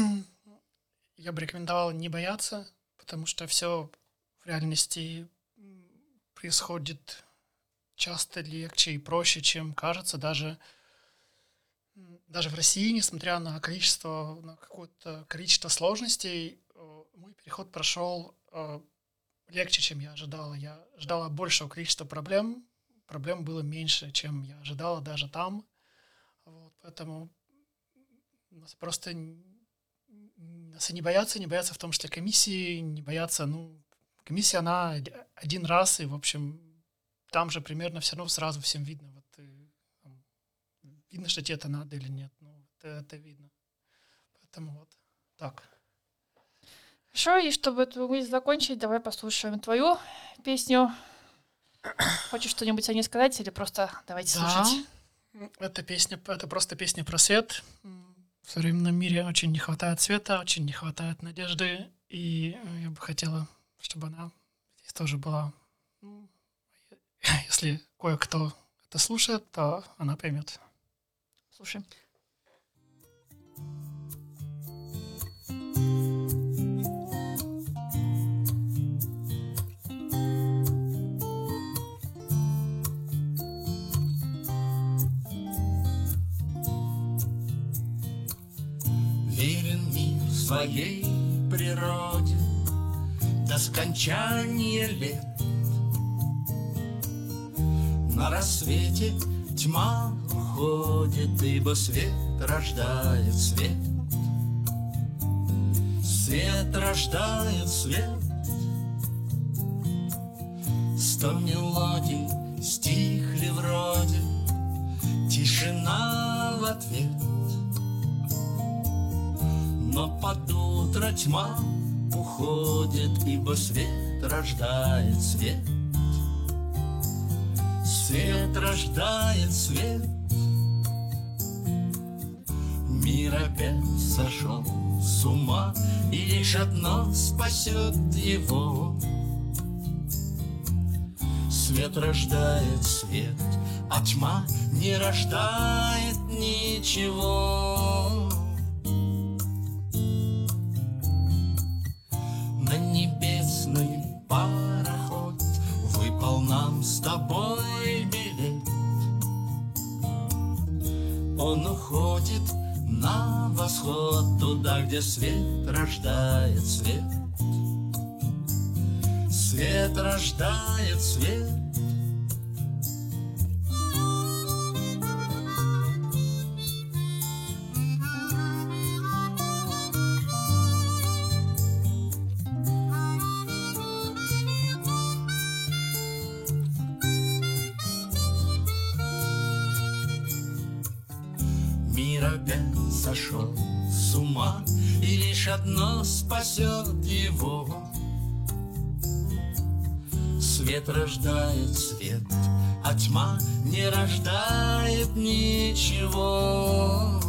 я бы рекомендовал не бояться, потому что все в реальности происходит часто легче и проще, чем кажется, даже даже в России, несмотря на количество, на какое-то количество сложностей, э, мой переход прошел э, легче, чем я ожидала. Я ожидала большего количества проблем, проблем было меньше, чем я ожидала даже там. Вот, поэтому нас просто нас и не боятся, не боятся в том числе комиссии, не боятся, ну, комиссия, она од- один раз, и, в общем, там же примерно все равно сразу всем видно. Вот, э, там, видно, что тебе это надо или нет. Ну, это, это видно. Поэтому вот так. Хорошо, и чтобы эту мысль закончить, давай послушаем твою песню. Хочешь что-нибудь о ней сказать или просто давайте слушать? М, Это песня, это просто песня про свет. В современном мире очень не хватает света, очень не хватает надежды, и э, я бы хотела, чтобы она здесь тоже была. Ну, Если кое-кто это слушает, то она поймет. Слушай. Своей природе До скончания лет. На рассвете тьма уходит Ибо свет рождает свет. Свет рождает свет. Сто мелодий стихли вроде. Тишина в ответ но под утро тьма уходит, ибо свет рождает свет. Свет рождает свет. Мир опять сошел с ума, и лишь одно спасет его. Свет рождает свет, а тьма не рождает ничего. Где свет рождает свет. Свет рождает свет спасет его. Свет рождает свет, а тьма не рождает ничего.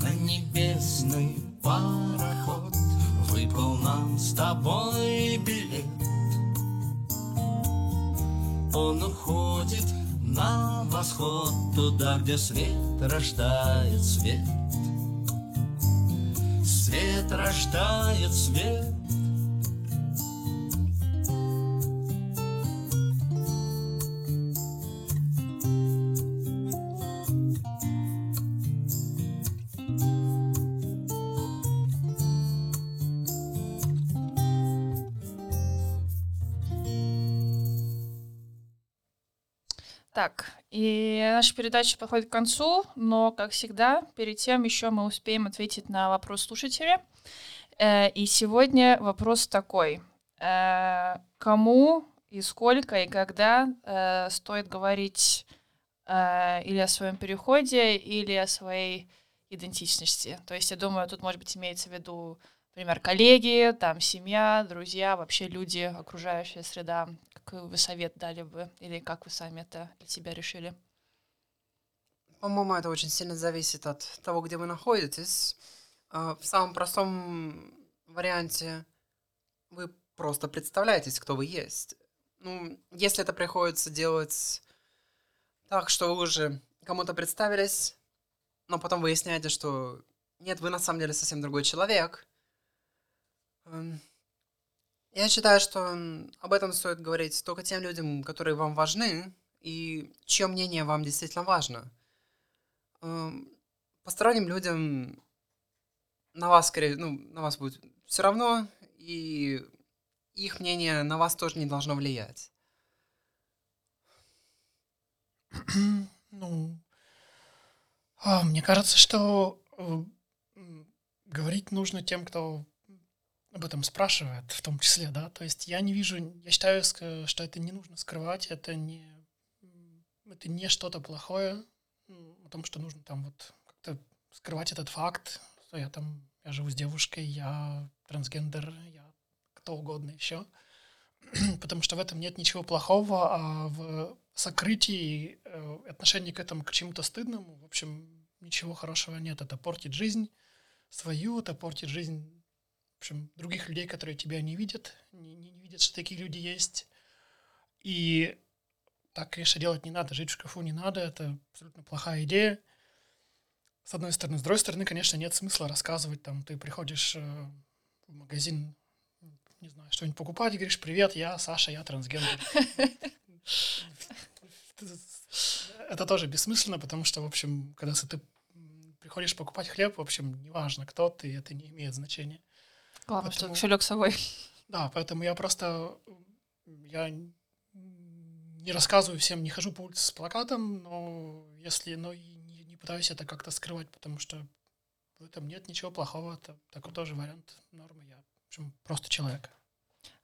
На небесный пароход Выпал нам с тобой билет Он уходит на восход Туда, где свет рождает Свет рождает свет наша передача подходит к концу, но, как всегда, перед тем еще мы успеем ответить на вопрос слушателя. Э, И сегодня вопрос такой. Э, Кому и сколько и когда э, стоит говорить или о своем переходе, или о своей идентичности? То есть, я думаю, тут, может быть, имеется в виду, например, коллеги, там, семья, друзья, вообще люди, окружающая среда. Какой вы совет дали бы? Или как вы сами это для себя решили? По-моему, это очень сильно зависит от того, где вы находитесь. А, В самом простом варианте вы просто представляетесь, кто вы есть. Ну, если это приходится делать так, что вы уже кому-то представились, но потом выясняете, что нет, вы на самом деле совсем другой человек. Эм, Я считаю, что об этом стоит говорить только тем людям, которые вам важны, и чье мнение вам действительно важно. Эм, Посторонним людям на вас, скорее, ну, на вас будет все равно, и их мнение на вас тоже не должно влиять. Ну, а, мне кажется, что э, говорить нужно тем, кто об этом спрашивает, в том числе, да. То есть я не вижу, я считаю, что это не нужно скрывать, это не, это не что-то плохое, о том, что нужно там вот как-то скрывать этот факт, что я там, я живу с девушкой, я трансгендер, я кто угодно еще. Потому что в этом нет ничего плохого, а в сокрытии э, отношении к этому, к чему-то стыдному, в общем, ничего хорошего нет. Это портит жизнь свою, это портит жизнь, в общем, других людей, которые тебя не видят, не- не видят, что такие люди есть. И так, конечно, делать не надо, жить в шкафу не надо, это абсолютно плохая идея. С одной стороны. С другой стороны, конечно, нет смысла рассказывать, там, ты приходишь э, в магазин, не знаю, что-нибудь покупать, и говоришь, привет, я Саша, я трансгендер. Это тоже бессмысленно, потому что, в общем, когда ты приходишь покупать хлеб, в общем, неважно, кто ты, это не имеет значения. Главное, что Поэтому- кошелек с собой. Да, поэтому я просто я не рассказываю всем, не хожу по улице с плакатом, но если, но и не, не пытаюсь это как-то скрывать, потому что в этом нет ничего плохого, это такой тоже вариант нормы. Я, в общем, просто человек.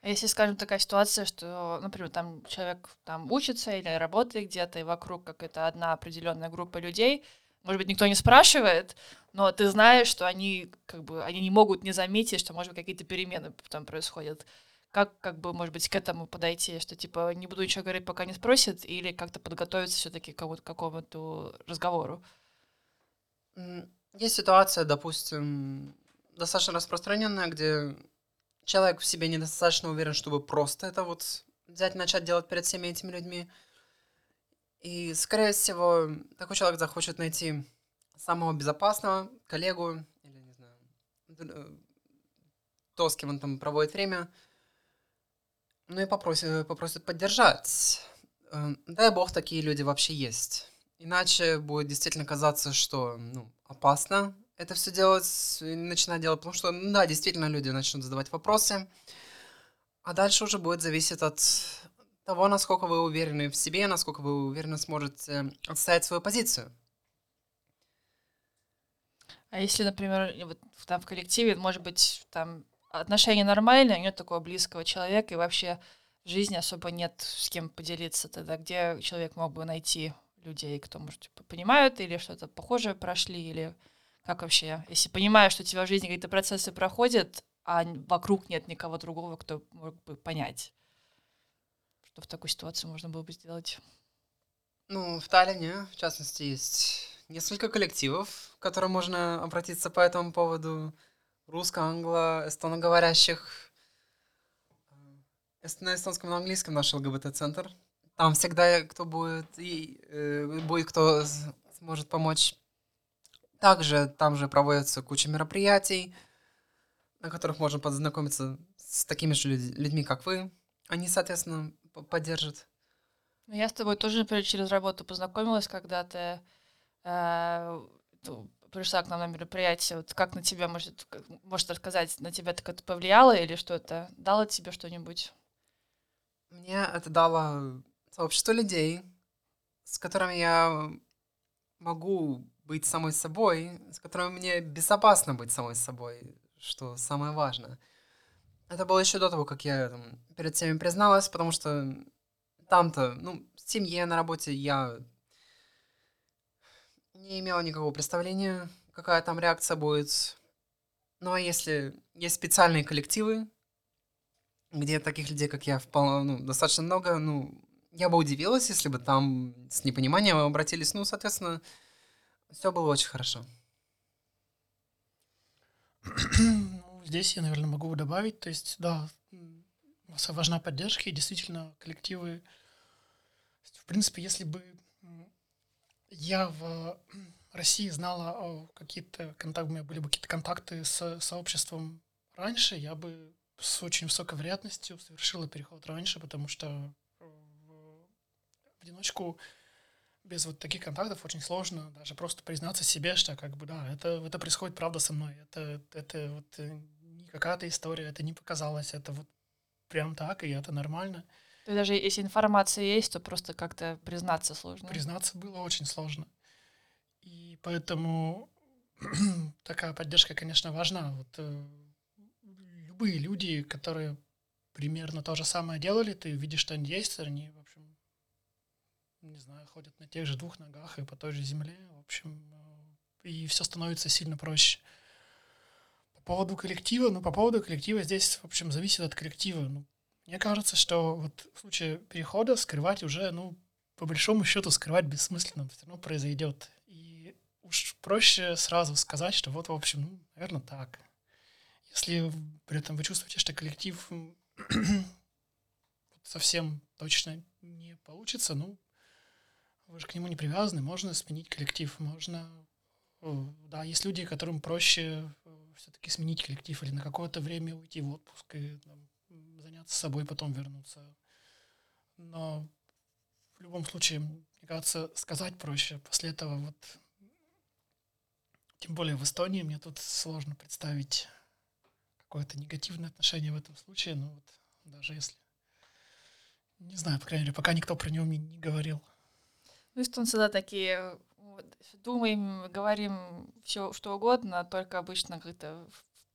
А если, скажем, такая ситуация, что, например, там человек там учится или работает где-то, и вокруг какая-то одна определенная группа людей, может быть, никто не спрашивает, но ты знаешь, что они как бы они не могут не заметить, что, может быть, какие-то перемены там происходят. Как, как бы, может быть, к этому подойти, что, типа, не буду ничего говорить, пока не спросят, или как-то подготовиться все-таки к кому-то- какому-то разговору? Есть ситуация, допустим, достаточно распространенная, где человек в себе недостаточно уверен, чтобы просто это вот взять начать делать перед всеми этими людьми. И, скорее всего, такой человек захочет найти самого безопасного коллегу или, не знаю, э, то, с кем он там проводит время, ну и попросит, попросит поддержать. Э, Дай бог, такие люди вообще есть. Иначе будет действительно казаться, что ну, опасно это все делать, начинать делать, потому что, да, действительно, люди начнут задавать вопросы, а дальше уже будет зависеть от того, насколько вы уверены в себе, насколько вы уверенно сможете отстоять свою позицию. А если, например, вот там в коллективе, может быть, там отношения нормальные, нет такого близкого человека, и вообще в жизни особо нет с кем поделиться, тогда где человек мог бы найти людей, кто, может, типа, понимают или что-то похожее прошли, или как вообще, если понимаешь, что у тебя в жизни какие-то процессы проходят, а вокруг нет никого другого, кто мог бы понять, что в такой ситуации можно было бы сделать. Ну, в Таллине, в частности, есть несколько коллективов, к которым можно обратиться по этому поводу. Русско, англо, эстоноговорящих. Э, На эстонском и английском наш ЛГБТ-центр. Там всегда кто будет, и э, будет кто сможет помочь. Также там же проводится куча мероприятий, на которых можно познакомиться с такими же люд- людьми, как вы. Они, соответственно, поддержат. Ну, Я с тобой тоже, например, через работу познакомилась, когда ты э, пришла к нам на мероприятие. Вот как на тебя, может, может рассказать, на тебя так это повлияло или что-то? Дало тебе что-нибудь? Мне это дало сообщество людей, с которыми я могу быть самой собой, с которыми мне безопасно быть самой собой, что самое важное. Это было еще до того, как я там, перед всеми призналась, потому что там-то, ну, в семье, на работе я не имела никакого представления, какая там реакция будет. Ну, а если есть специальные коллективы, где таких людей, как я, вполне, ну, достаточно много, ну, я бы удивилась, если бы там с непониманием обратились. Ну, соответственно, все было очень хорошо. Ну, здесь я, наверное, могу добавить, то есть, да, важна поддержка, и действительно коллективы, в принципе, если бы я в России знала какие-то контакты, у меня были бы какие-то контакты с сообществом раньше, я бы с очень высокой вероятностью совершила переход раньше, потому что э, в одиночку без вот таких контактов очень сложно даже просто признаться себе, что как бы да, это, это происходит правда со мной, это, это вот э, не какая-то история, это не показалось, это вот прям так, и это нормально. То есть даже если информация есть, то просто как-то признаться сложно. Признаться было очень сложно. И поэтому такая поддержка, конечно, важна. Вот э, любые люди, которые примерно то же самое делали, ты видишь, что они есть, они, в общем, не знаю, ходят на тех же двух ногах и по той же земле, в общем, э, и все становится сильно проще. По поводу коллектива, ну, по поводу коллектива здесь, в общем, зависит от коллектива. Ну, мне кажется, что вот в случае перехода скрывать уже, ну, по большому счету скрывать бессмысленно, все равно произойдет. И уж проще сразу сказать, что вот, в общем, ну, наверное, так. Если при этом вы чувствуете, что коллектив совсем точно не получится, ну, вы же к нему не привязаны, можно сменить коллектив, можно... э, Да, есть люди, которым проще все-таки сменить коллектив или на какое-то время уйти в отпуск и там, м, заняться собой, потом вернуться. Но в любом случае, мне кажется, сказать проще. После этого вот... Тем более в Эстонии мне тут сложно представить какое-то негативное отношение в этом случае, но вот даже если... Не знаю, по крайней мере, пока никто про него мне не говорил. Ну, эстонцы, да, такие, вот, думаем, говорим все что угодно, только обычно как-то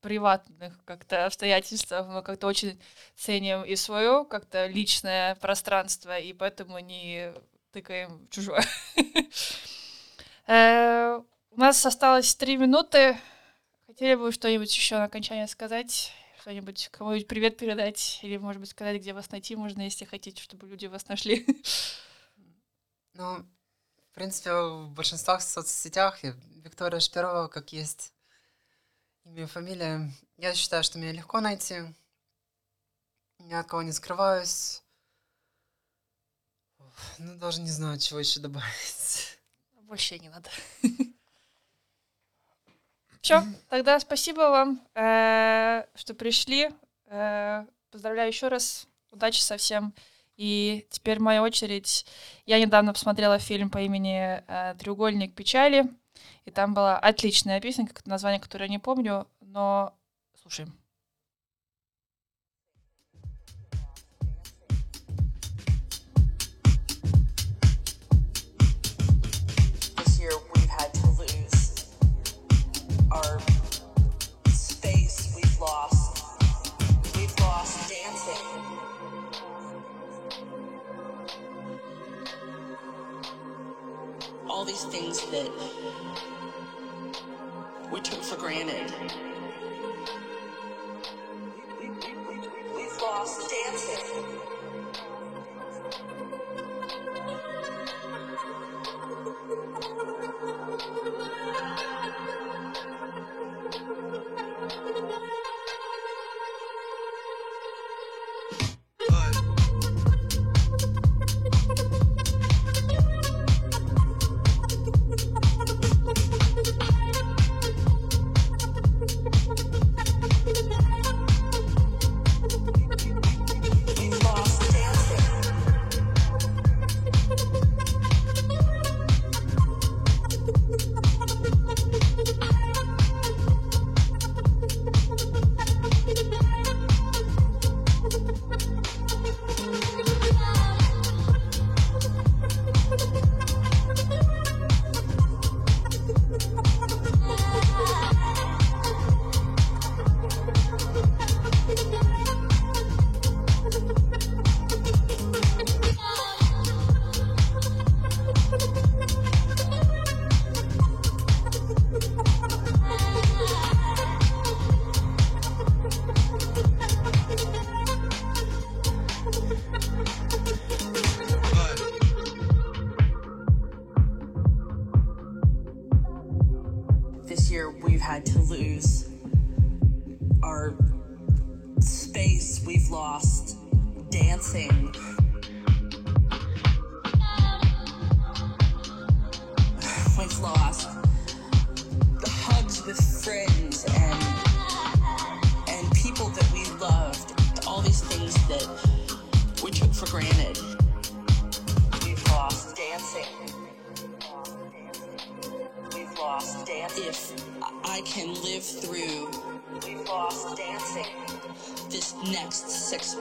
приватных как-то обстоятельствах мы как-то очень ценим и свое как-то личное пространство, и поэтому не тыкаем в чужое. Э, У нас осталось три минуты. Хотели бы что-нибудь еще на окончание сказать? Что-нибудь кому-нибудь привет передать? Или, может быть, сказать, где вас найти можно, если хотите, чтобы люди вас нашли? Ну, в принципе, в большинстве соцсетях Виктория Шпирова, как есть имя фамилия. Я считаю, что меня легко найти. Ни от кого не скрываюсь. Ну, даже не знаю, чего еще добавить. Больше не надо. Все, тогда спасибо вам, э, что пришли. Э, Поздравляю еще раз. Удачи со всем. И теперь моя очередь. Я недавно посмотрела фильм по имени э, «Треугольник печали», и там была отличная песня, название, которое я не помню, но слушаем. Things that we took for granted. We've lost